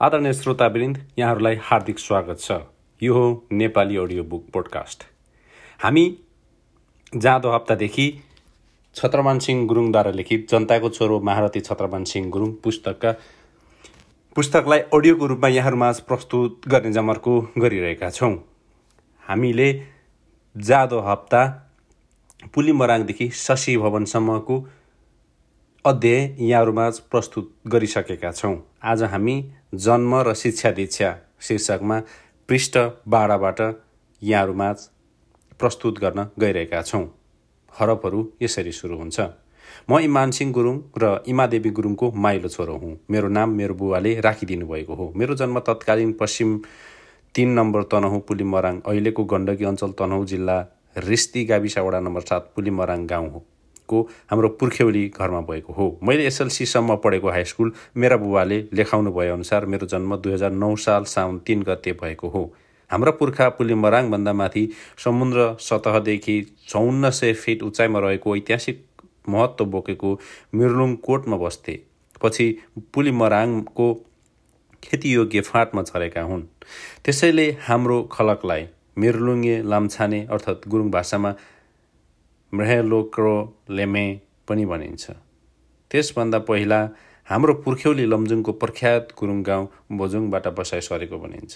आदरणीय श्रोतावृन्द यहाँहरूलाई हार्दिक स्वागत छ। यो हो नेपाली अडियो बुक पोडकास्ट। हामी जाँदो हप्तादेखि छत्रमान सिंह गुरुङद्वारा लिखित जनताको छोरो महारथी छत्रमान सिंह गुरुङ पुस्तकका पुस्तकलाई अडियोको रूपमा यहाँहरूमाझ प्रस्तुत गर्ने जमर्को गरिरहेका छौँ। हामीले जाँदो हप्ता पुलिमराङदेखि शशी भवनसम्मको अध्याय यहाँहरूमाझ प्रस्तुत गरिसकेका छौँ। आज हामी जन्म र शिक्षा दीक्षा शीर्षकमा पृष्ठ बाह्रबाट यहाँहरूमाझ प्रस्तुत गर्न गइरहेका छौँ। हरफहरू यसरी सुरु हुन्छ। म इमान सिंह गुरुङ र इमादेवी गुरुङको माइलो छोरो हुँ। मेरो नाम मेरो बुवाले राखिदिनु भएको हो। मेरो जन्म तत्कालीन पश्चिम तिन नम्बर तनहुँ पुलिमराङ अहिलेको गण्डकी अञ्चल तनहुँ जिल्ला रिस्ती गाविस वडा नम्बर सात पुलिमराङ गाउँ हो। को हाम्रो पुर्ख्यौली घरमा भएको हो। मैले एसएलसीसम्म पढेको हाई स्कुल मेरा बुबाले लेखाउनु भएअनुसार मेरो जन्म दुई हजार नौ साल साउन तिन गते भएको हो। हाम्रा पुर्खा पुलिमराङभन्दा माथि समुद्र सतहदेखि चौन्न सय फिट उचाइमा रहेको ऐतिहासिक महत्त्व बोकेको मिर्लुङ कोटमा बस्थे। पछि पुलिमराङको खेतीयोग्य फाँटमा छरेका हुन्। त्यसैले हाम्रो खलकलाई मिर्लुङ्गे लाम्छाने अर्थात् गुरुङ भाषामा लेमे पनि भनिन्छ। त्यसभन्दा पहिला हाम्रो पुर्ख्यौली लमजुङको प्रख्यात गुरुङ गाउँ बोजुङबाट बसाइ सरेको भनिन्छ।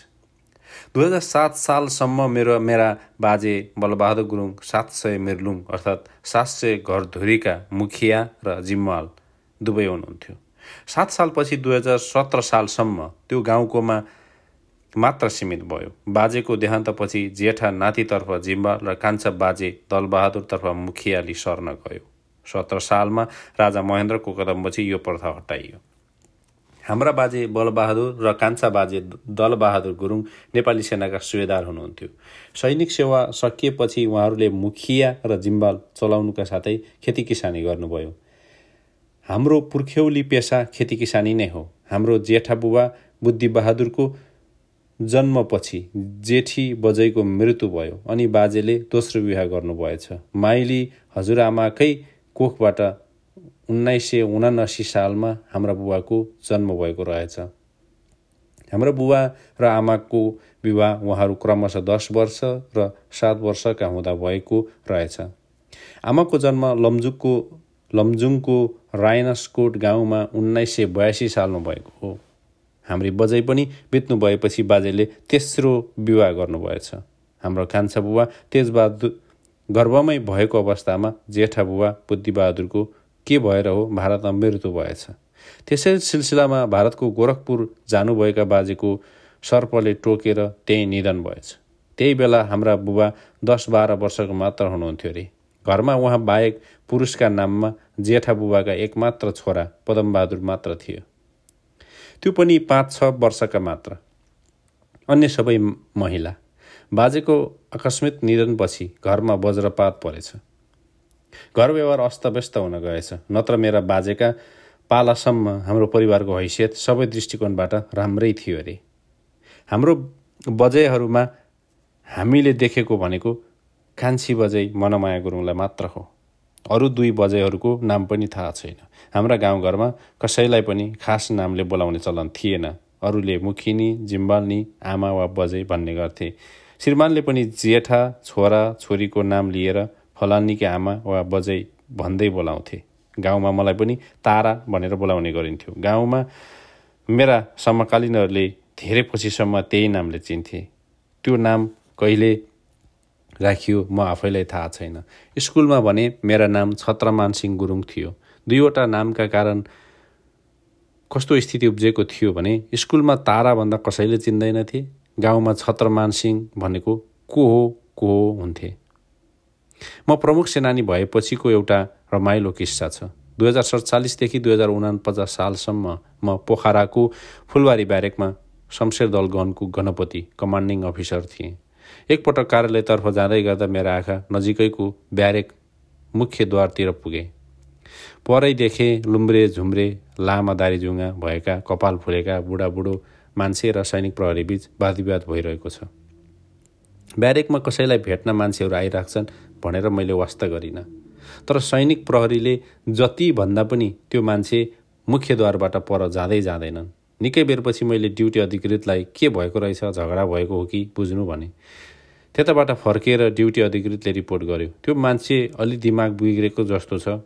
दुई हजार सात सालसम्म मेरो मेरा बाजे बलबहादुर गुरुङ सात सय मिर्लुङ अर्थात् सात सय घरधुरीका मुखिया र जिम्माल दुवै हुनुहुन्थ्यो। सात सालपछि दुई हजार सत्र सालसम्म त्यो गाउँकोमा मात्र सीमित भयो। बाजेको देहान्तपछि जेठा नातितर्फ जिम्बा र कान्छा बाजे दलबहादुरतर्फ मुखियाली सर्न गयो। सत्र सालमा राजा महेन्द्रको कदमपछि यो प्रथा हटाइयो। हाम्रा बाजे बलबहादुर र कान्छा बाजे दलबहादुर गुरुङ नेपाली सेनाका सुवेदार हुनुहुन्थ्यो। सैनिक सेवा सकिएपछि उहाँहरूले मुखिया र जिम्बाल चलाउनुका साथै खेती किसानी गर्नुभयो। हाम्रो पुर्ख्यौली पेसा खेती किसानी नै हो। हाम्रो जेठा बुबा बुद्धिबहादुरको जन्मपछि जेठी बजैको मृत्यु भयो अनि बाजेले दोस्रो विवाह गर्नुभएछ। माइली हजुरआमाकै कोखबाट उन्नाइस सय उनासी सालमा हाम्रा बुबाको जन्म भएको रहेछ। हाम्रो बुबा र आमाको विवाह उहाँहरू क्रमशः दस वर्ष र सात वर्षका हुँदा भएको रहेछ। आमाको जन्म लमजुङको लमजुङको रायनसकोट गाउँमा उन्नाइस सय बयासी सालमा भएको हो। हाम्री बजै पनि बित्नु भएपछि बाजेले तेस्रो विवाह गर्नुभएछ। हाम्रो कान्छा बुबा तेजबहादुर गर्भमै भएको अवस्थामा जेठा बुबा बुद्धिबहादुरको के भएर हो भारतमा मृत्यु भएछ। त्यसै सिलसिलामा भारतको गोरखपुर जानुभएका बाजेको सर्पले टोकेर त्यहीँ निधन भएछ। त्यही बेला हाम्रा बुबा दस बाह्र वर्षको मात्र हुनुहुन्थ्यो अरे। घरमा उहाँ बाहेक पुरुषका नाममा जेठा बुबाका एकमात्र छोरा पदमबहादुर मात्र थियो। त्यो पनि पाँच छ वर्षका मात्र। अन्य सबै महिला। बाजेको आकस्मिक निधनपछि घरमा वज्रपात परेछ। घर व्यवहार अस्तव्यस्त हुन गएछ। नत्र मेरा बाजेका पालासम्म हाम्रो परिवारको हैसियत सबै दृष्टिकोणबाट राम्रै थियो अरे। हाम्रो बजैहरूमा हामीले देखेको भनेको कान्छी बजै मनमाया गुरुङलाई मात्र हो। अरू दुई बजैहरूको नाम पनि थाहा छैन। हाम्रा गाउँघरमा कसैलाई पनि खास नामले बोलाउने चलन थिएन। अरूले मुखिनी जिम्बाल्नी आमा वा बजै भन्ने गर्थे। श्रीमानले पनि जेठा छोरा छोरीको नाम लिएर फलानीकी आमा वा बजै भन्दै बोलाउँथे। गाउँमा मलाई पनि तारा भनेर बोलाउने गरिन्थ्यो। गाउँमा मेरा समकालीनहरूले धेरै पछिसम्म त्यही नामले चिन्थे। त्यो नाम कहिले राखियो म आफैलाई थाहा छैन। स्कुलमा भने मेरा नाम छत्रमान सिंह गुरुङ थियो। दुईवटा नामका कारण कस्तो स्थिति उब्जेको थियो भने स्कुलमा ताराभन्दा कसैले चिन्दैनथे। गाउँमा छत्रमान सिंह भनेको को हो को हो हुन्थे। म प्रमुख सेनानी भएपछिको एउटा रमाइलो किस्सा छ। दुई हजार सडचालिसदेखि दुई हजार उनापचास सालसम्म म पोखराको फुलबारी ब्यारेकमा शमशेर दल गनको गणपति कमान्डिङ अफिसर थिएँ। एकपटक कार्यालयतर्फ जाँदै गर्दा मेरा आँखा नजिकैको ब्यारेक मुख्य द्वारतिर पुगे। परै देखे लुम्ब्रे झुम्रे लामा दारीजुङ्गा भएका कपाल फुलेका बुढाबुढो मान्छे र सैनिक प्रहरीबीच वादविवाद भइरहेको छ। ब्यारेकमा कसैलाई भेट्न मान्छेहरू आइराख्छन् भनेर मैले वास्ता गरिनँ। तर सैनिक प्रहरीले जति भन्दा पनि त्यो मान्छे मुख्यद्वारबाट पर जाँदै जाँदैनन्। निकै बेरपछि मैले ड्युटी अधिकृतलाई के भएको रहेछ झगडा भएको हो कि बुझ्नु भने त्यताबाट फर्केर ड्युटी अधिकृतले रिपोर्ट गर्यो। त्यो मान्छे अलि दिमाग बिग्रेको जस्तो छ।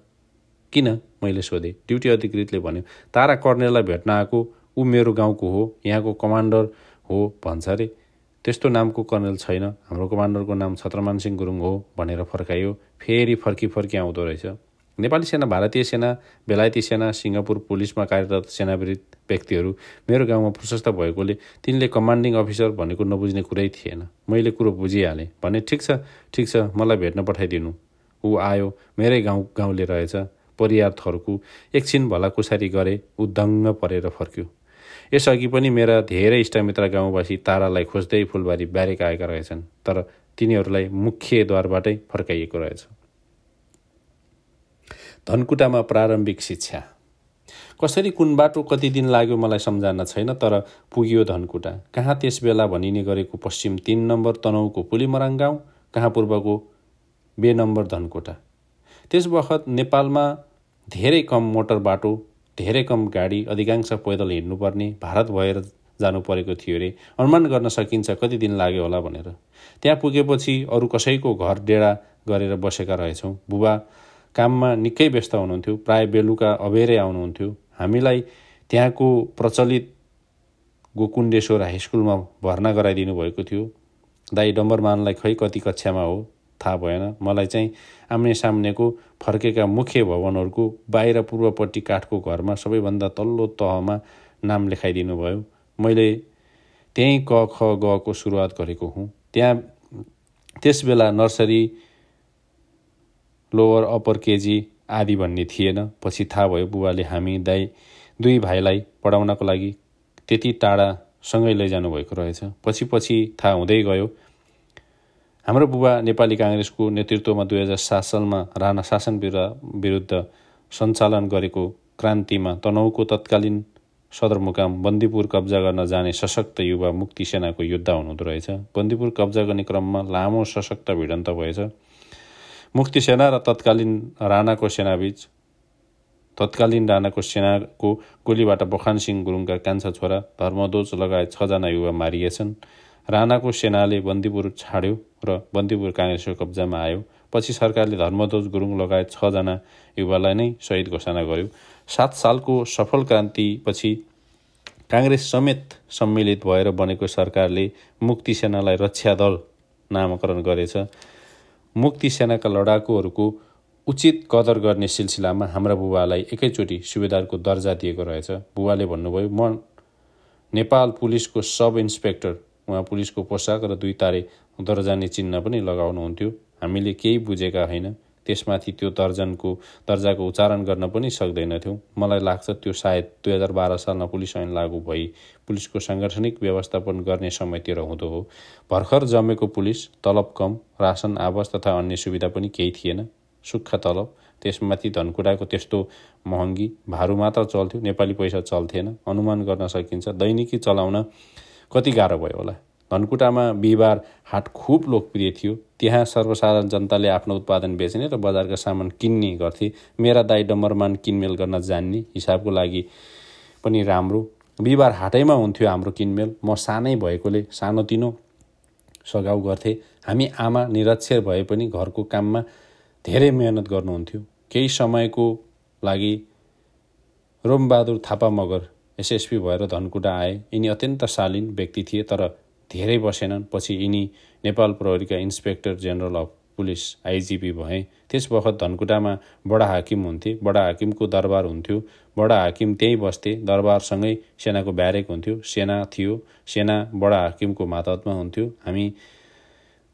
किन? मैले सोधेँ। ड्युटी अधिकृतले भन्यो तारा कर्णेललाई भेट्न आएको ऊ मेरो गाउँको हो यहाँको कमान्डर हो। भन्छ अरे। त्यस्तो नामको कर्नेल छैन। हाम्रो कमान्डरको नाम छत्रमान सिंह गुरुङ हो भनेर फर्कायो फेरि फर्की फर्की आउँदो रहेछ। नेपाली सेना भारतीय सेना बेलायती सेना सिङ्गापुर पुलिसमा कार्यरत सेनावृत व्यक्तिहरू मेरो गाउँमा प्रशस्त भएकोले तिनले कमान्डिङ अफिसर भनेको नबुझ्ने कुरै थिएन। मैले कुरो बुझिहालेँ। भने ठिक छ ठिक छ मलाई भेट्न पठाइदिनु। ऊ आयो मेरै गाउँ गाउँले रहेछ। परियार थरको एकछिन भलाकुसारी गरे ऊ दङ्ग परेर फर्क्यो। यसअघि पनि मेरा धेरै इष्टमित्र गाउँवासी तारालाई खोज्दै फुलबारी ब्यारेक आएका रहेछन् तर तिनीहरूलाई मुख्य द्वारबाटै फर्काइएको रहेछ। धनकुटामा प्रारम्भिक शिक्षा। कसरी कुन बाटो कति दिन लाग्यो मलाई सम्झान छैन तर पुग्यो धनकुटा। कहाँ त्यस बेला भनिने गरेको पश्चिम तिन नम्बर तनहुको पुलिमराङ गाउँ कहाँ पूर्वको बे नम्बर धनकुटा। त्यस बखत नेपालमा धेरै कम मोटर बाटो धेरै कम गाडी अधिकांश पैदल हिँड्नुपर्ने भारत भएर जानु परेको थियो अरे अनुमान गर्न सकिन्छ कति दिन लाग्यो होला भनेर। त्यहाँ पुगेपछि अरू कसैको घर डेडा गरेर बसेका रहेछौँ। बुबा काममा निकै व्यस्त हुनुहुन्थ्यो प्राय बेलुका अबेरै आउनुहुन्थ्यो। हामीलाई त्यहाँको प्रचलित गोकुण्डेश्वर हाई स्कुलमा भर्ना गराइदिनु भएको थियो। दाई डम्बरमानलाई खै कति कक्षामा हो थाहा भएन। मलाई चाहिँ आम्ने सामनेको फर्केका मुख्य भवनहरूको बाहिर पूर्वपट्टि काठको घरमा सबैभन्दा तल्लो तहमा नाम लेखाइदिनु भयो। मैले त्यहीँ क ख गको सुरुवात गरेको हुँ। त्यहाँ त्यस बेला नर्सरी लोवर अप्पर केजी आदि भन्ने थिएन। पछि थाहा भयो बुबाले हामी दाई दुई भाइलाई पढाउनको लागि त्यति टाढा सँगै लैजानु भएको रहेछ। पछि पछि थाहा हुँदै गयो हाम्रो बुबा नेपाली काङ्ग्रेसको नेतृत्वमा दुई हजार सात सालमा राणा शासन विरुद्ध सञ्चालन गरेको क्रान्तिमा तनहुको तत्कालीन सदरमुकाम बन्दीपुर कब्जा गर्न जाने सशक्त युवा मुक्ति सेनाको योद्धा हुनुहुँदो रहेछ। बन्दीपुर कब्जा गर्ने क्रममा लामो सशक्त भिडन्त भएछ। मुक्ति सेना र तत्कालीन राणाको सेनाबीच तत्कालीन राणाको सेनाको गोलीबाट बखान सिंह गुरुङका कान्छा छोरा धर्मदोज लगायत छजना युवा मारिएछन्। राणाको सेनाले बन्दीपुर छाड्यो र बन्दीपुर काङ्ग्रेसको कब्जामा आयो। पछि सरकारले धर्मध्वज गुरुङ लगायत छजना युवालाई नै शहीद घोषणा गर्यो। सात सालको सफल क्रान्तिपछि काङ्ग्रेस समेत सम्मिलित भएर बनेको सरकारले मुक्ति सेनालाई रक्षा दल नामाकरण गरेछ। मुक्ति सेनाका लडाकुहरूको उचित कदर गर्ने सिलसिलामा हाम्रा बुबालाई एकैचोटि सुबेदारको दर्जा दिएको रहेछ। बुबाले भन्नुभयो म नेपाल पुलिसको सब इन्सपेक्टर उहाँ पुलिसको पोसाक र दुई तारे दर्जाने चिन्ह पनि लगाउनुहुन्थ्यो। हामीले केही बुझेका होइन। त्यसमाथि त्यो दर्जनको दर्जाको उच्चारण गर्न पनि सक्दैनथ्यौँ। मलाई लाग्छ त्यो सायद दुई हजार बाह्र सालमा पुलिस ऐन लागू भई पुलिसको साङ्गठनिक व्यवस्थापन गर्ने समयतिर हुँदो हो। भर्खर जमेको पुलिस तलब कम रासन आवास तथा अन्य सुविधा पनि केही थिएन। सुक्खा तलब त्यसमाथि धनकुटाको त्यस्तो महँगी भारू मात्र चल्थ्यो नेपाली पैसा चल्थेन। अनुमान गर्न सकिन्छ दैनिकी चलाउन कति गाह्रो भयो होला। धनकुटामा बिहिबार हाट खुब लोकप्रिय थियो। त्यहाँ सर्वसाधारण जनताले आफ्नो उत्पादन बेच्ने र बजारका सामान किन्ने गर्थे। मेरा दाई डम्बरमान किनमेल गर्न जान्ने हिसाबको लागि पनि राम्रो। बिहिबार हाटैमा हुन्थ्यो हाम्रो किनमेल। म सानै भएकोले सानोतिनो सघाउ गर्थेँ। हामी आमा निरक्षर भए पनि घरको काममा धेरै मेहनत गर्नुहुन्थ्यो। केही समयको लागि रोमबहादुर थापा मगर एसएसपी भएर धनकुटा आए। यिनी अत्यन्त शालीन व्यक्ति थिए तर धेरै बसेनन्। पछि यिनी Nepal प्रहरीका inspector general of police IGP भए। त्यस बखत धनकुटामा बडा हाकिम हुन्थे। बडा हाकिमको दरबार हुन्थ्यो। बडा हाकिम त्यहीँ बस्थे। दरबारसँगै सेनाको ब्यारेक हुन्थ्यो। सेना थियो। सेना बडा हाकिमको मातहतमा हुन्थ्यो। हामी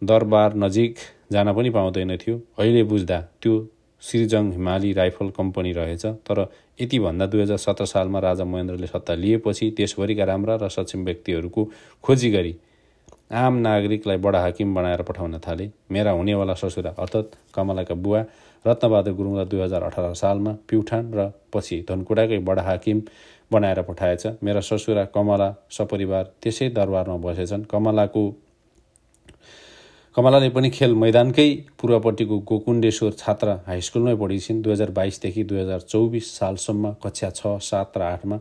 दरबार नजिक जान पनि पाउँदैनथ्यो। अहिले बुझ्दा त्यो श्रीजङ हिमाली राइफल कम्पनी रहेछ। तर यतिभन्दा दुई हजार सत्र सालमा राजा महेन्द्रले सत्ता लिएपछि देशभरिका राम्रा र सक्षम व्यक्तिहरूको खोजी गरी आम नागरिकलाई बडा हाकिम बनाएर पठाउन थाले। मेरा हुनेवाला ससुरा अर्थात् कमलाका बुवा रत्नबहादुर गुरुङलाई दुई हजार अठार सालमा प्युठान र पछि धनकुटाकै बडा हाकिम बनाएर पठाएछ। मेरा ससुरा कमला सपरिवार त्यसै दरबारमा बसेछन्। कमलाको कमलाले पनि खेल मैदानकै पूर्वपट्टिको गोकुण्डेश्वर छात्र हाई स्कुलमै पढी छिन् दुई हजार बाइसदेखि दुई हजार चौबिस सालसम्म कक्षा छ सात र आठमा।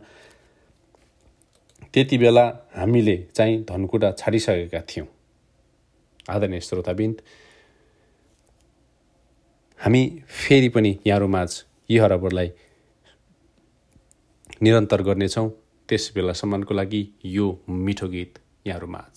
त्यति बेला हामीले चाहिँ धनकुटा छाडिसकेका थियौँ। आदरणीय श्रोताबिन्द हामी फेरि पनि यहाँहरूमाझ यी हरबरलाई निरन्तर गर्नेछौँ। त्यस बेलासम्मको लागि यो मिठो गीत यहाँहरूमाझ।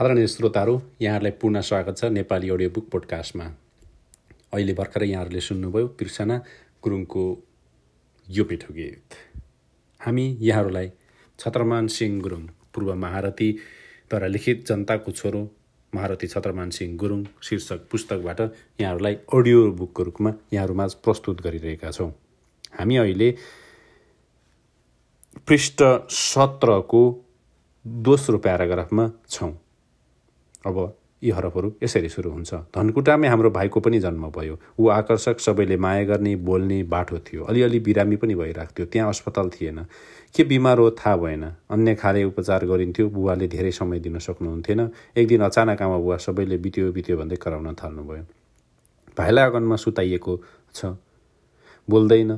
आदरणीय श्रोताहरू यहाँहरूलाई पूर्ण स्वागत छ नेपाली अडियो बुक पोडकास्टमा अहिले भर्खरै यहाँहरूले सुन्नुभयो कृष्णा गुरुङको यो पिठो गीत। हामी यहाँहरूलाई छत्रमान सिंह गुरुङ पूर्व महारथीद्वारा लिखित जनताको छोरो महारथी छत्रमान सिंह गुरुङ शीर्षक पुस्तकबाट यहाँहरूलाई अडियो बुकको रूपमा यहाँहरूमा प्रस्तुत गरिरहेका छौँ। हामी अहिले पृष्ठ सत्रको दोस्रो प्याराग्राफमा छौँ। अब यी हरफहरू यसरी सुरु हुन्छ। धनकुटामै हाम्रो भाइको पनि जन्म भयो। ऊ आकर्षक सबैले माया गर्ने बोल्ने बाटो थियो। अलिअलि बिरामी पनि भइरहेको थियो त्यहाँ अस्पताल थिएन। के बिमार हो थाहा भएन। अन्य खाले उपचार गरिन्थ्यो। बुवाले धेरै समय दिन सक्नुहुन्थेन। एक दिन अचानक आमा बुवा सबैले बित्यो बित्यो भन्दै कराउन थाल्नुभयो। भाइलाई अगनमा सुताइएको छ। बोल्दैन।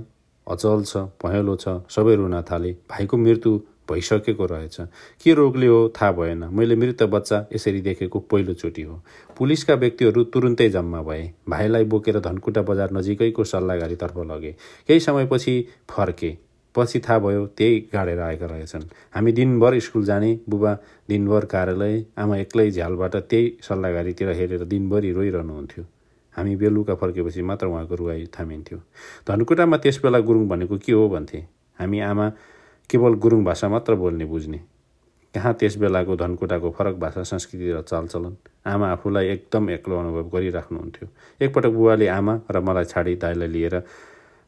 अचल छ पहेँलो छ। सबै रुन थाले। भाइको मृत्यु भइसकेको रहेछ। के रोगले हो? थाहा भएन। मैले मृत बच्चा यसरी देखेको पहिलोचोटि हो। पुलिसका व्यक्तिहरू तुरुन्तै जम्मा भए। भाइलाई बोकेर धनकुटा बजार नजिकैको सल्लाहगारीतर्फ लगे। केही समयपछि फर्के। पछि थाहा भयो त्यही गाडेर आएका रहेछन्। हामी दिनभर स्कुल जाने बुबा दिनभर कार्यालय आमा एक्लै झ्यालबाट त्यही सल्लाहगारीतिर हेरेर दिनभरि रोइरहनुहुन्थ्यो। हामी बेलुका फर्केपछि मात्र उहाँको रुवाई थामिन्थ्यो। धनकुटामा त्यस बेला गुरुङ भनेको के हो भन्थे? हामी आमा केवल गुरुङ भाषा मात्र बोल्ने बुझ्ने। कहाँ त्यस बेलाको धनकुटाको फरक भाषा संस्कृति र चालचलन? आमा आफूलाई एकदम एक्लो अनुभव गरिराख्नुहुन्थ्यो। एकपटक बुवाले आमा र मलाई छाडी दाइलाई लिएर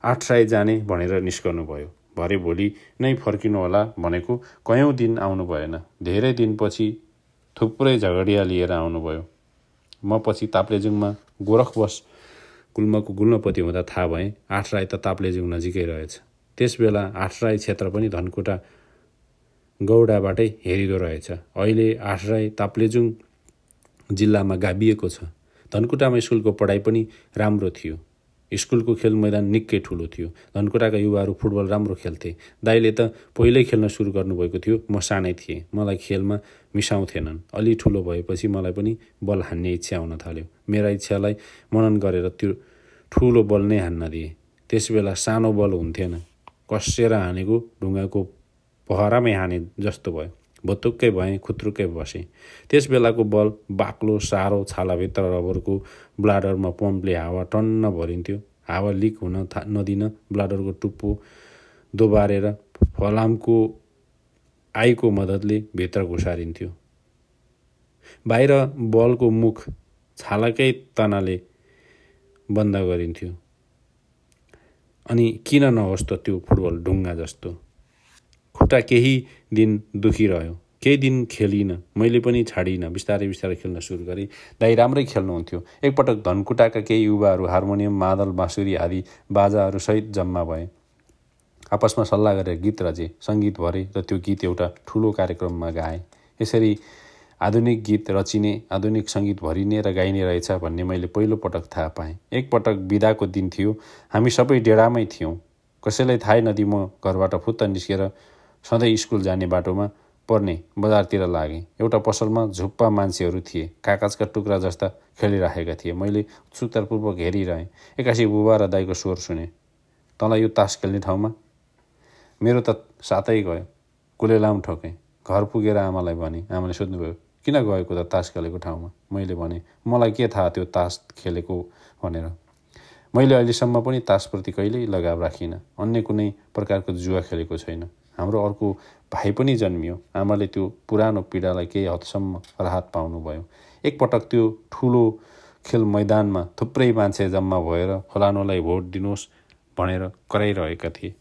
आठराई जाने भनेर निस्कनु भयो भरे भोलि नै फर्किनु होला भनेको कयौँ दिन आउनु भएन। धेरै दिनपछि थुप्रै झगडिया लिएर आउनुभयो। म पछि ताप्लेजुङमा गोरखबस गुल्मको गुल्मपति हुँदा थाहा भएँ आठराई त ताप्लेजुङ नजिकै रहेछ। त्यस बेला आठराई क्षेत्र पनि धनकुटा गौडाबाटै हेरिँदो रहेछ। अहिले आठराई ताप्लेजुङ जिल्लामा गाभिएको छ। धनकुटामा स्कुलको पढाइ पनि राम्रो थियो। स्कुलको खेल मैदान निकै ठुलो थियो। धनकुटाका युवाहरू फुटबल राम्रो खेल्थे। दाइले त पहिल्यै खेल्न सुरु गर्नुभएको थियो। म सानै थिएँ। मलाई खेलमा मिसाउँथेनन्। अलि ठुलो भएपछि मलाई पनि बल हान्ने इच्छा हुन थाल्यो। मेरा इच्छालाई मनन गरेर त्यो ठुलो बल नै हान्न दिएँ। त्यस बेला सानो बल हुन्थेन। कसेर हानेको ढुङ्गाको पहरामै हाने जस्तो भयो। भुतुक्कै भएँ खुत्रुक्कै बसेँ। त्यस बेलाको बल बाक्लो साह्रो छालाभित्र रबरको ब्लाडरमा पम्पले हावा टन्न भरिन्थ्यो। हावा लिक हुन था नदिन ब्लाडरको टुप्पो दोबारेर फलामको आईको मद्दतले भित्र घुसारिन्थ्यो। बाहिर बलको मुख छालाकै तनाले बन्द गरिन्थ्यो। अनि किन नहोस् त त्यो फुटबल ढुङ्गा जस्तो? खुट्टा केही दिन दुखी रह्यो केही दिन खेलिनँ। मैले पनि छाडिनँ। बिस्तारै बिस्तारै खेल्न सुरु गरेँ। दाइ राम्रै खेल्नुहुन्थ्यो। एकपटक धनकुटाका केही युवाहरू हार्मोनियम मादल बाँसुरी आदि बाजाहरूसहित जम्मा भए। आपसमा सल्लाह गरेर गीत रचे सङ्गीत भरे र त्यो गीत एउटा ठुलो कार्यक्रममा गाए। यसरी आधुनिक गीत रचिने आधुनिक सङ्गीत भरिने र गाइने रहेछ भन्ने मैले पहिलो पटक थाहा पाएँ। एकपटक बिदाको दिन थियो। हामी सबै डेढामै थियौँ। कसैलाई थाहै नदी म घरबाट फुत्त निस्केर सधैँ स्कुल जाने बाटोमा पर्ने बजारतिर लागेँ। एउटा पसलमा झुप्पा मान्छेहरू थिए। कागजका टुक्रा जस्ता खेलिराखेका थिए। मैले उत्सुकतापूर्वक हेरिरहेँ। एक्कासी बुबा र दाईको स्वर सुने। तँलाई यो तास खेल्ने ठाउँमा मेरो त सातै गयो। कुलेलाम ठोकेँ। घर पुगेर आमालाई भने। आमाले सोध्नुभयो किन गएको त तास खेलेको ठाउँमा? मैले भने मलाई के थाहा त्यो तास खेलेको? भनेर। मैले अहिलेसम्म पनि तासप्रति कहिल्यै लगाव राखिनँ। अन्य कुनै प्रकारको जुवा खेलेको छैन। हाम्रो अर्को भाइ पनि जन्मियो। आमाले त्यो पुरानो पीडालाई केही हदसम्म राहत पाउनुभयो। एकपटक त्यो ठुलो खेल मैदानमा थुप्रै मान्छे जम्मा भएर फलानुलाई भोट दिनुहोस् भनेर कराइरहेका थिए।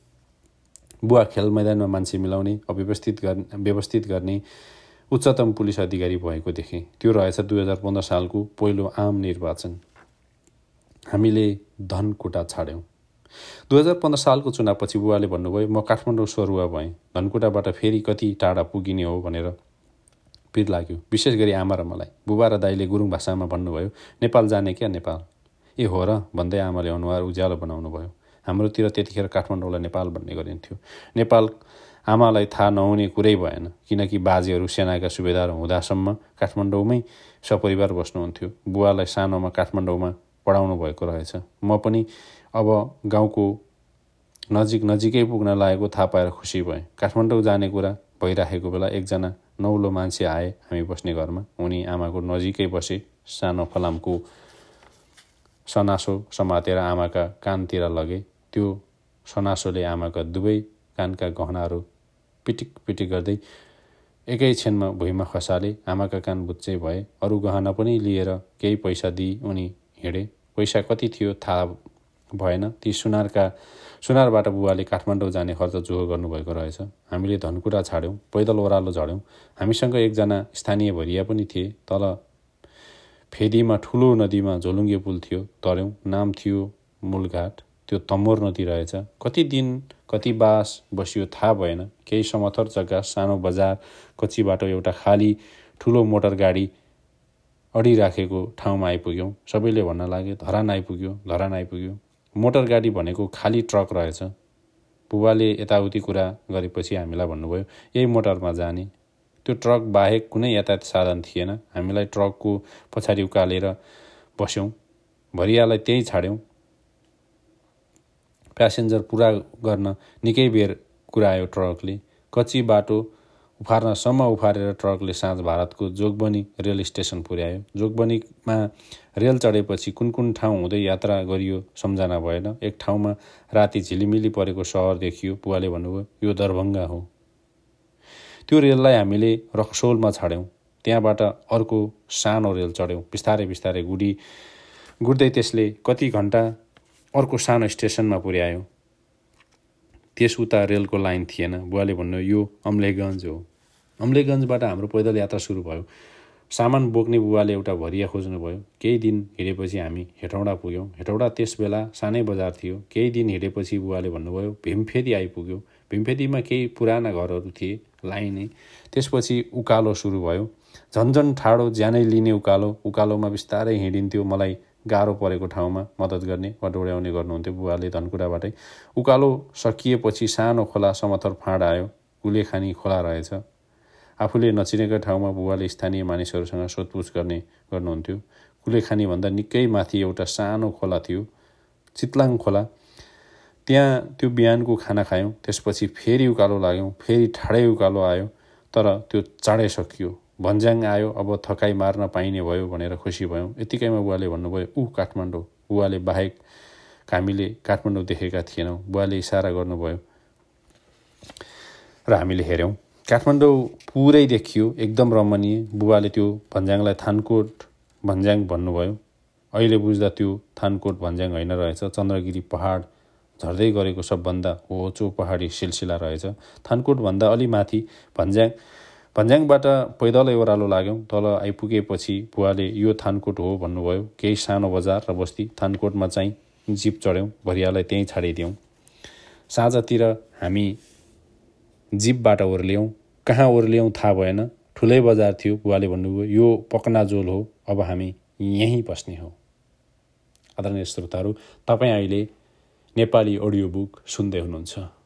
बुवा खेल मैदानमा मान्छे मिलाउने अव्यवस्थित गर्ने व्यवस्थित गर्ने उच्चतम पुलिस अधिकारी भएको देखेँ। त्यो रहेछ दुई हजार पन्ध्र सालको पहिलो आम निर्वाचन। हामीले धनकुटा छाड्यौँ। दुई हजार पन्ध्र सालको चुनावपछि बुवाले भन्नुभयो म काठमाडौँ सरुवा भएँ। धनकुटाबाट फेरि कति टाढा पुगिने हो भनेर पिर लाग्यो। विशेष गरी आमा र मलाई। बुबा र दाईले गुरुङ भाषामा भन्नुभयो नेपाल जाने क्या नेपाल? ए हो र भन्दै आमाले अनुहार उज्यालो बनाउनु भयो हाम्रोतिर त्यतिखेर काठमाडौँलाई नेपाल भन्ने गरिन्थ्यो। नेपाल आमालाई थाहा नहुने कुरै भएन किनकि बाजेहरू सेनाका सुबेदार हुँदासम्म काठमाडौँमै सपरिवार बस्नुहुन्थ्यो। बुवालाई सानोमा काठमाडौँमा पढाउनु भएको रहेछ। म पनि अब गाउँको नजिक नजिकै पुग्न लागेको थाहा पाएर खुसी भएँ। काठमाडौँ जाने कुरा भइराखेको बेला एकजना नौलो मान्छे आए हामी बस्ने घरमा। उनी आमाको नजिकै बसे सानो फलामको सनासो समातेर आमाका कानतिर लगे। त्यो सनासोले आमाका दुवै कानका गहनाहरू पिटिक पिटिक गर्दै एकै क्षणमा भुइँमा खसाले आमाका कान बुच्चै भए अरू गहना पनि लिएर केही पैसा दिई उनी हिँडे। पैसा कति थियो थाहा भएन। ती सुनारका सुनारबाट बुवाले काठमाडौँ जाने खर्च जोहो गर्नुभएको रहेछ। हामीले धनकुटा छाड्यौँ पैदल ओह्रालो झड्यौँ। हामीसँग एकजना स्थानीय भरिया पनि थिए। तल फेदीमा ठुलो नदीमा झोलुङ्गे पुल थियो तर्यौँ। नाम थियो मूलघाट। त्यो तम्मोर नदी रहेछ। कति दिन कति बास बसियो थाहा भएन। केही समथर जग्गा सानो बजार कच्ची बाटो एउटा खाली ठुलो मोटर गाडी अडिराखेको ठाउँमा आइपुग्यौँ। सबैले भन्न लागे धरान आइपुग्यो धरान आइपुग्यो। मोटर गाडी भनेको खाली ट्रक रहेछ। बुबाले यताउति कुरा गरेपछि हामीलाई भन्नुभयो यही मोटरमा जाने। त्यो ट्रक बाहेक कुनै यातायात साधन थिएन। हामीलाई ट्रकको पछाडि उकालेर बस्यौँ। भरियालाई त्यहीँ छाड्यौँ। प्यासेन्जर पुरा गर्न निकै बेर कुरायो ट्रकले। कच्ची बाटो उफार्नसम्म उफारेर ट्रकले साँझ भारतको जोगबनी रेल स्टेसन पुर्यायो। जोगबनीमा रेल चढेपछि कुन कुन ठाउँ हुँदै यात्रा गरियो सम्झना भएन। एक ठाउँमा राति झिलिमिली परेको सहर देखियो बुवाले भन्नुभयो यो दरभङ्गा हो। त्यो रेललाई हामीले रक्सोलमा छाड्यौँ। त्यहाँबाट अर्को सानो रेल चढ्यौँ। बिस्तारै बिस्तारै गुडी गुड्दै त्यसले कति घन्टा अर्को सानो स्टेसनमा पुर्यायो। त्यस उता रेलको लाइन थिएन। बुवाले भन्नु यो अम्लेगञ्ज हो। अम्लेगञ्जबाट हाम्रो पैदल यात्रा सुरु भयो। सामान बोक्ने बुवाले एउटा भरिया खोज्नुभयो। केही दिन हिँडेपछि हामी हेटौँडा पुग्यौँ। हेटौँडा त्यस बेला सानै बजार थियो। केही दिन हिँडेपछि बुवाले भन्नुभयो भीमफेदी आइपुग्यो। भीमफेदीमा केही पुराना घरहरू थिए लाइने त्यसपछि उकालो सुरु भयो। झन्झन ठाडो ज्यानै लिने उकालो। उकालोमा बिस्तारै हिँडिन्थ्यो। मलाई गाह्रो परेको ठाउँमा मद्दत गर्ने वा डोड्याउने गर्नुहुन्थ्यो बुवाले धनकुराबाटै उकालो सकिएपछि सानो खोला समथर फाँड आयो। कुलेखानी खोला रहेछ। आफूले नचिनेका ठाउँमा बुवाले स्थानीय मानिसहरूसँग सोधपुछ गर्ने गर्नुहुन्थ्यो। कुलेखानीभन्दा निकै माथि एउटा सानो खोला थियो। चितलाङ खोला। त्यहाँ त्यो बिहानको खाना खायौँ त्यसपछि फेरि उकालो लाग्यौँ फेरि ठाडै उकालो आयो तर त्यो चाँडै सकियो। भन्ज्याङ आयो अब थकाइ मार्न पाइने भयो भनेर खुसी भयौँ। यतिकैमा बुवाले भन्नुभयो ऊ काठमाडौँ। बुवाले बाहेक हामीले काठमाडौँ देखेका थिएनौँ। बुवाले इसारा गर्नुभयो र हामीले हेऱ्यौँ काठमाडौँ पुरै देखियो एकदम रमणीय। बुबाले त्यो भन्ज्याङलाई थानकोट भन्ज्याङ भन्नुभयो। अहिले बुझ्दा त्यो थानकोट भन्ज्याङ होइन रहेछ। चन्द्रगिरी पहाड झर्दै गरेको सबभन्दा होचो पहाडी सिलसिला रहेछ। थानकोटभन्दा अलि माथि भन्ज्याङ भन्ज्याङबाट पैदलै ओह्रालो लाग्यौँ। तल आइपुगेपछि बुवाले यो थानकोट हो भन्नुभयो। केही सानो बजार र बस्ती थानकोटमा चाहिँ जिप चढ्यौँ भरियालाई त्यहीँ छाडिदियौँ। साँझतिर हामी जिपबाट ओर्ल्यौँ कहाँ ओर्ल्यौँ थाहा भएन। ठुलै बजार थियो। बुवाले भन्नुभयो। यो पकना जोल हो। अब हामी यहीँ बस्ने हो। आदरणीय श्रोताहरू तपाईँ अहिले नेपाली अडियो बुक सुन्दै हुनुहुन्छ।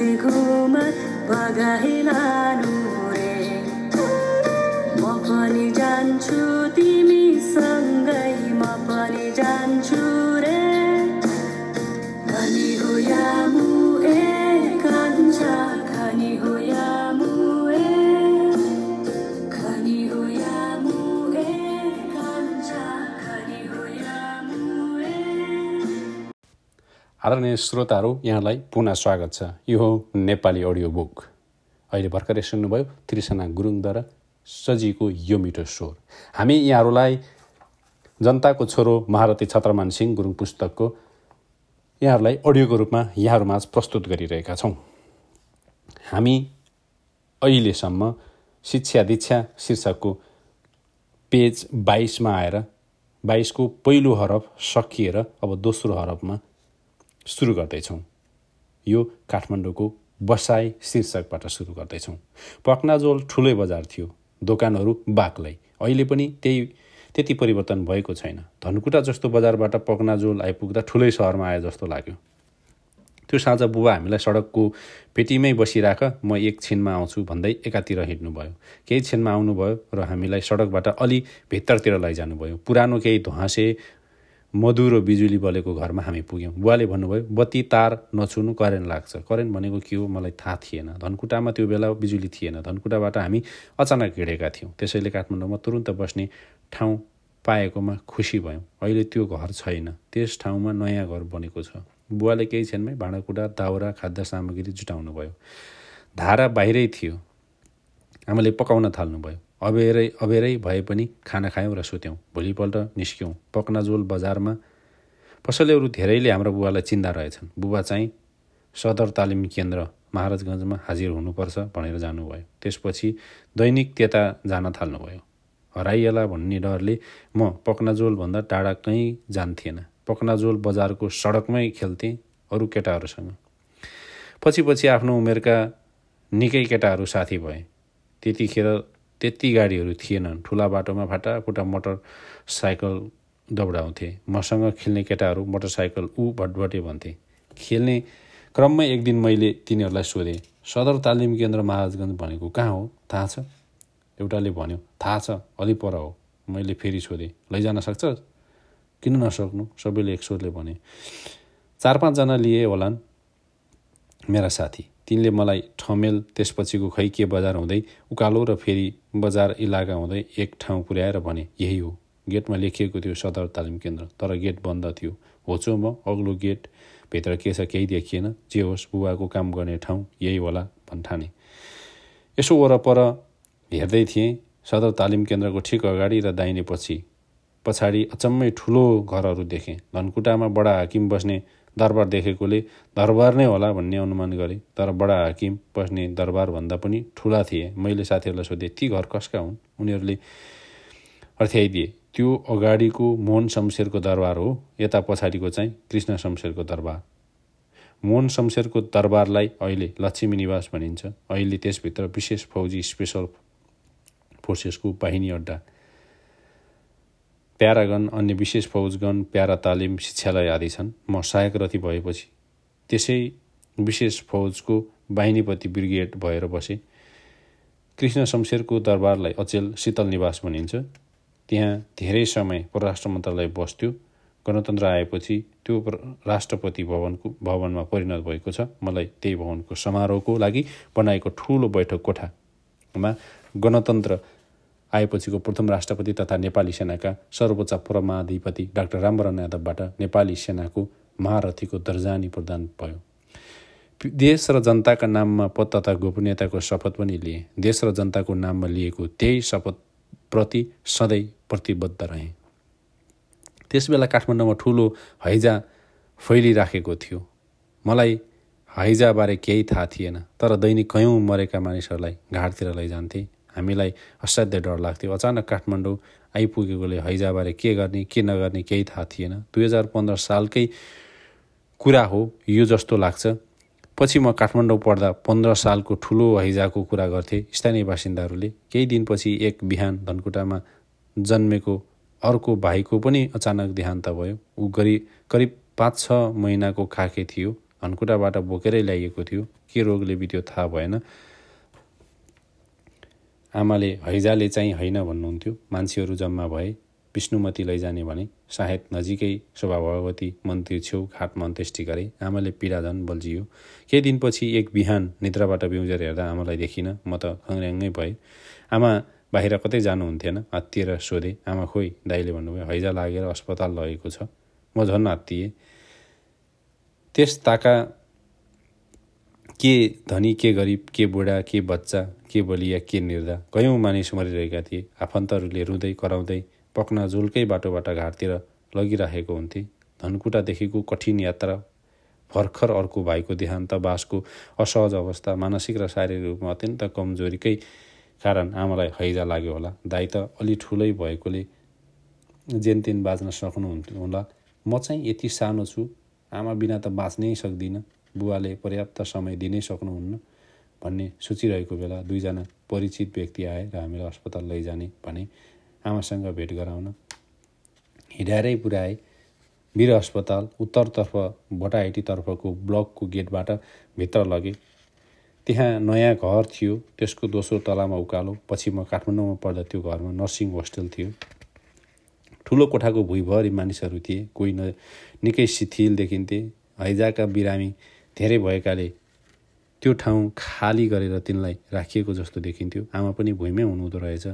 जान्छु रे धनी आदरणीय श्रोताहरू यहाँलाई पुनः स्वागत छ। यो हो नेपाली अडियो बुक अहिले भर्खरै सुन्नुभयो त्रिसना गुरुङद्वारा सजिएको यो मिठो स्वर। हामी यहाँहरूलाई जनताको छोरो महारथी छत्रमान सिंह गुरुङ पुस्तकको यहाँहरूलाई अडियोको रूपमा यहाँहरूमा प्रस्तुत गरिरहेका छौँ। हामी अहिलेसम्म शिक्षा दीक्षा शीर्षकको पेज बाइसमा आएर बाइसको पहिलो हरफ सकिएर अब दोस्रो हरफमा सुरु गर्दैछौँ। यो काठमाडौँको बसाई शीर्षकबाट सुरु गर्दैछौँ। पक्नाजोल ठुलै बजार थियो दोकानहरू बाक्लै। अहिले पनि त्यही त्यति परिवर्तन भएको छैन। धनकुटा जस्तो बजारबाट पक्नाजोल आइपुग्दा ठुलै सहरमा आए जस्तो लाग्यो। त्यो साँझ बुबा हामीलाई सडकको पेटीमै बसिराख म एक छिनमा आउँछु भन्दै एकातिर हिँड्नुभयो। केही छिनमा आउनुभयो र हामीलाई सडकबाट अलि भित्तरतिर लैजानुभयो। पुरानो केही धुवासे मधुरो बिजुली बलेको घरमा हामी पुग्यौँ। बुवाले भन्नुभयो बत्ती तार नछुनु करेन्ट लाग्छ। करेन्ट भनेको के हो मलाई थाहा थिएन। धनकुटामा त्यो बेला बिजुली थिएन। धनकुटाबाट हामी अचानक हिँडेका थियौँ। त्यसैले काठमाडौँमा तुरुन्त बस्ने ठाउँ पाएकोमा खुसी भयौँ। अहिले त्यो घर छैन। त्यस ठाउँमा नयाँ घर बनेको छ। बुवाले केही क्षणमै भाँडाकुँडा दाउरा खाद्य सामग्री जुटाउनु भयो धारा बाहिरै थियो। आमाले पकाउन थाल्नुभयो। अबेरै अबेरै भए पनि खाना खायौँ र सुत्यौँ। भोलिपल्ट निस्क्यौँ। पक्नाजोल बजारमा पसलेहरू धेरैले हाम्रो बुवालाई चिन्दा रहेछन्। बुबा चाहिँ सदर तालिम केन्द्र महाराजगञ्जमा हाजिर हुनुपर्छ भनेर जानुभयो। त्यसपछि दैनिक त्यता जान थाल्नुभयो। हराइएला भन्ने डरले म पक्नाजोलभन्दा टाढा कहीँ जान्थेन। पक्नाजोल बजारको सडकमै खेल्थेँ अरू केटाहरूसँग। पछि पछि आफ्नो उमेरका निकै केटाहरू साथी भए। त्यतिखेर त्यति गाडीहरू थिएनन्। ठुला बाटोमा फाटाफुटा मोटरसाइकल दौडाउँथे। मसँग खेल्ने केटाहरू मोटरसाइकल ऊ भटभटे भन्थे। खेल्ने क्रममै एक दिन मैले तिनीहरूलाई सोधेँ सदर तालिम केन्द्र महाराजगञ्ज भनेको कहाँ हो? थाहा छ? एउटाले भन्यो थाहा छ अलि पर हो। मैले फेरि सोधेँ लैजान सक्छ किन नसक्नु? सबैले एक स्वरले भने चार पाँचजना लिए होलान् मेरा साथी। तिनले मलाई ठमेल त्यसपछिको खै के बजार हुँदै उकालो र फेरि बजार इलाका हुँदै एक ठाउँ पुर्याएर भने यही हो। गेटमा लेखिएको थियो सदर तालिम केन्द्र तर गेट बन्द थियो। होचो म अग्लो गेट भित्र के छ केही देखिएन। जे होस् बुवाको काम गर्ने ठाउँ यही होला भन्ठाने। यसो वरपर हेर्दै थिएँ सदर तालिम केन्द्रको ठिक अगाडि र दाहिने पछि पछाडि अचम्मै ठुलो घरहरू देखेँ। धनकुटामा बडा हाकिम बस्ने दरबार देखेकोले दरबार नै होला भन्ने अनुमान गरेँ। तर बडा हाकिम बस्ने दरबारभन्दा पनि ठुला थिए। मैले साथीहरूलाई सोधेँ ती घर कसका हुन्? उनीहरूले अर्थ्याइदिए त्यो अगाडिको मोहन शमशेरको दरबार हो। यता पछाडिको चाहिँ कृष्ण शमशेरको दरबार। मोहन शमशेरको दरबारलाई अहिले लक्ष्मी निवास भनिन्छ। अहिले त्यसभित्र विशेष फौजी स्पेसल फोर्सेसको बाहिनी अड्डा प्यारागन अन्य विशेष फौजगण प्यारा तालिम शिक्षालय आदि छन्। म सहायक रथी भएपछि त्यसै विशेष फौजको बाहिनीपति ब्रिगेड भएर बसे। कृष्ण शमशेरको दरबारलाई अचेल शीतल निवास भनिन्छ। त्यहाँ धेरै समय परराष्ट्र मन्त्रालय बस्थ्यो। गणतन्त्र आएपछि त्यो राष्ट्रपति भवनको भवनमा परिणत भएको छ। मलाई त्यही भवनको समारोहको लागि बनाएको ठुलो बैठक कोठामा गणतन्त्र आएपछिको प्रथम राष्ट्रपति तथा नेपाली सेनाका सर्वोच्च परमाधिपति डाक्टर रामवरण यादवबाट नेपाली सेनाको महारथीको दर्जानी प्रदान भयो। देश र जनताका नाममा पद तथा गोपनीयताको शपथ पनि लिए। देश र जनताको नाममा लिएको त्यही शपथप्रति सधैँ प्रतिबद्ध रहे। त्यसबेला काठमाडौँमा ठुलो हैजा फैलिराखेको थियो। मलाई हैजाबारे केही थाहा थिएन तर दैनिक कयौँ मरेका मानिसहरूलाई घाटतिर लैजान्थे। हामीलाई असाध्य डर लाग्थ्यो। अचानक काठमाडौँ आइपुगेकोले हैजाबारे के गर्ने के नगर्ने केही थाहा थिएन। दुई हजार पन्ध्र सालकै कुरा हो यो जस्तो लाग्छ। पछि म काठमाडौँ पढ्दा पन्ध्र सालको ठुलो हैजाको कुरा गर्थे स्थानीय बासिन्दाहरूले। केही दिनपछि एक बिहान धनकुटामा जन्मेको अर्को भाइको पनि अचानक देहान्त भयो। ऊ गरी करिब पाँच छ महिनाको खाके थियो। धनकुटाबाट बोकेरै ल्याइएको थियो। के रोगले बित्यो थाहा भएन। आमाले हैजाले चाहिँ होइन भन्नुहुन्थ्यो। मान्छेहरू जम्मा भए विष्णुमती लैजाने भने सायद नजिकै शोभाभगवती मन्दिर छेउ घाटमा अन्त्येष्टि गरे। आमाले पीडा झन् बल्झियो। केही दिनपछि एक बिहान निद्राबाट बिउजेर हेर्दा आमालाई देखिनँ म त खङ्ग्याङ्गै भएँ। आमा बाहिर कतै जानुहुन्थेन। हत्तिएर सोधेँ आमा खोइ दाइले भन्नुभयो हैजा लागेर अस्पताल लगेको छ। म झन् हत्तिएँ त्यस ताका के धनी के गरिब के बुढा के बच्चा के बलिया के निर्धा कयौँ मानिस मरिरहेका थिए। आफन्तहरूले रुँदै कराउँदै पक्ना झुल्कै बाटोबाट घाटतिर लगिरहेको हुन्थे। धनकुटादेखिको कठिन यात्रा भर्खर अर्को भाइको देहान्त बासको असहज अवस्था मानसिक र शारीरिक रूपमा अत्यन्त कमजोरीकै कारण आमालाई हैजा लाग्यो होला। दाइ त अलि ठुलै भएकोले जेनतेन बाँच्न सक्नुहुन्थ्यो होला। म चाहिँ यति सानो छु। आमा बिना त बाँच्नै सक्दिनँ। बुवाले पर्याप्त समय दिनै सक्नुहुन्न भन्ने सोचिरहेको बेला दुईजना परिचित व्यक्ति आए र हामीलाई अस्पताल लैजाने भने आमासँग भेट गराउन हिँडाएरै पुऱ्याए वीर अस्पताल उत्तरतर्फ बटाइटीतर्फको ब्लकको गेटबाट भित्र लगे। त्यहाँ नयाँ घर थियो त्यसको दोस्रो तलामा उकालो पछि म काठमाडौँमा पढ्दा त्यो घरमा नर्सिङ होस्टेल थियो। ठुलो कोठाको भुइँभरि मानिसहरू थिए कोही न निकै शिथिल देखिन्थे। हैजाका बिरामी धेरै भएकाले त्यो ठाउँ खाली गरेर तिनलाई राखिएको जस्तो देखिन्थ्यो। आमा पनि भुइँमै हुनुहुँदो रहेछ।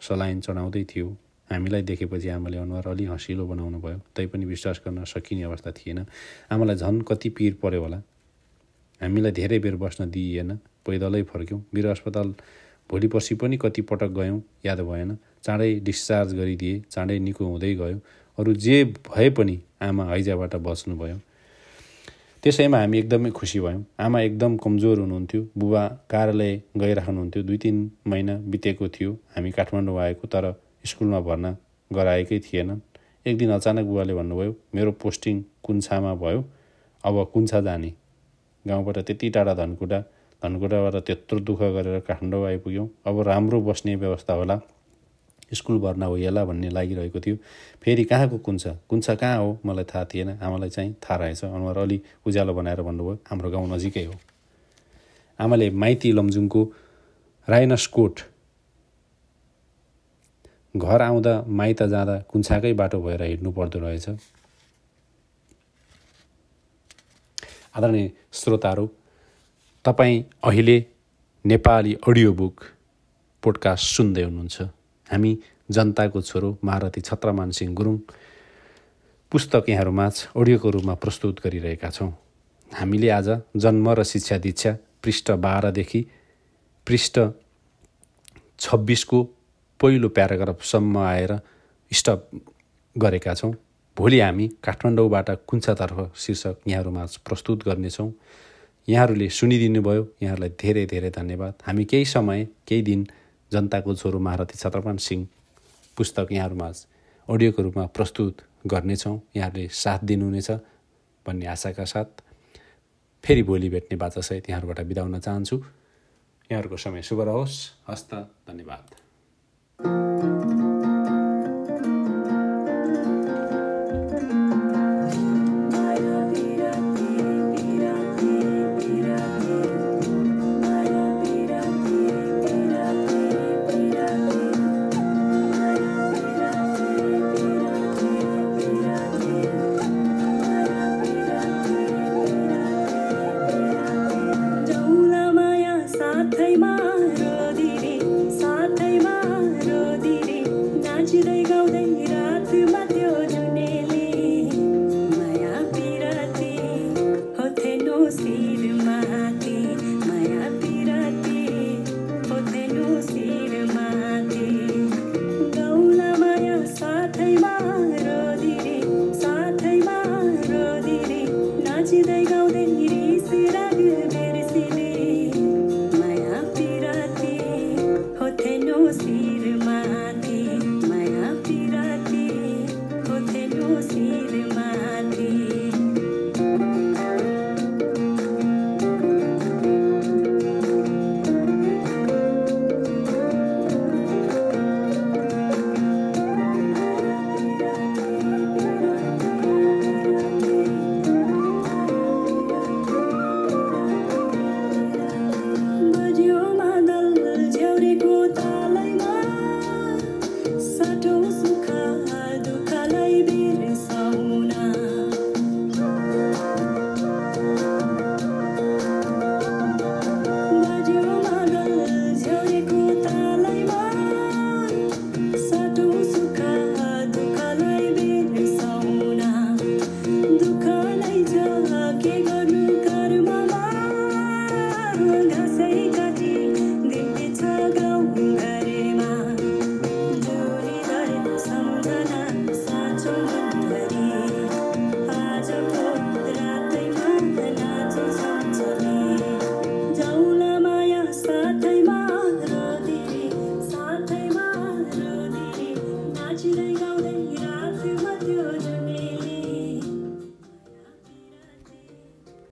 सलाइन चढाउँदै थियो। हामीलाई देखेपछि आमाले अनुहार अलि हँसिलो बनाउनु भयो। तैपनि विश्वास गर्न सकिने अवस्था थिएन। आमालाई झन् कति पिर पर्यो होला। हामीलाई धेरै बेर बस्न दिइएन। पैदलै फर्क्यौँ। वीर अस्पताल भोलि पर्सि पनि कति पटक गयौँ। याद भएन। चाँडै डिस्चार्ज गरिदिए। चाँडै निको हुँदै गयो। अरू जे भए पनि आमा हैजाबाट बच्नुभयो। त्यसैमा हामी एकदमै खुसी भयौँ। आमा एकदम कमजोर हुनुहुन्थ्यो। बुबा कार्यालय गइराख्नुहुन्थ्यो दुई तिन महिना बितेको थियो। हामी काठमाडौँ आएको तर स्कुलमा भर्ना गराएकै थिएनन्। एक दिन अचानक बुवाले भन्नुभयो मेरो पोस्टिङ कुन्छामा भयो। अब कुन्छा जाने। गाउँबाट त्यति टाढा धनकुटा धनकुटाबाट त्यत्रो दुःख गरेर काठमाडौँ आइपुग्यौँ। अब राम्रो बस्ने व्यवस्था होला। स्कुल भर्ना होला भन्ने लागिरहेको थियो। फेरि कहाँको कुन्छ कुन्छ कहाँ हो? मलाई थाहा थिएन। आमालाई चाहिँ थाहा रहेछ। अनुहार अलि उज्यालो बनाएर भन्नुभयो हाम्रो गाउँ नजिकै हो। आमाले माइती लमजुङको राइनसकोट घर आउँदा माइत जाँदा कुन्छाकै बाटो भएर हिँड्नु पर्दो रहेछ। आदरणीय श्रोताहरू तपाईँ अहिले नेपाली अडियो बुक पोडकास्ट सुन्दै हुनुहुन्छ। हामी जनताको छोरो महारथी छत्रमान सिंह गुरुङ पुस्तक यहाँहरूमाझ अडियोको रूपमा प्रस्तुत गरिरहेका छौँ। हामीले आज जन्म र शिक्षा दीक्षा पृष्ठ बाह्रदेखि पृष्ठ छब्बिसको पहिलो प्याराग्राफसम्म आएर स्टप गरेका छौँ। भोलि हामी काठमाडौँबाट कुन्छातर्फ शीर्षक यहाँहरूमाझ प्रस्तुत गर्नेछौँ। यहाँहरूले सुनिदिनु भयो यहाँहरूलाई धेरै धेरै धन्यवाद। हामी केही समय केही दिन जनताको छोरो महारथी छत्रपान सिंह पुस्तक यहाँहरूमा अडियोको रूपमा प्रस्तुत गर्नेछौँ। यहाँहरूले साथ दिनुहुनेछ भन्ने आशाका साथ फेरि भोलि भेट्ने बाचासहित यहाँहरूबाट बिदा हुन चाहन्छु। यहाँहरूको समय शुभ रहोस्। हस्त धन्यवाद।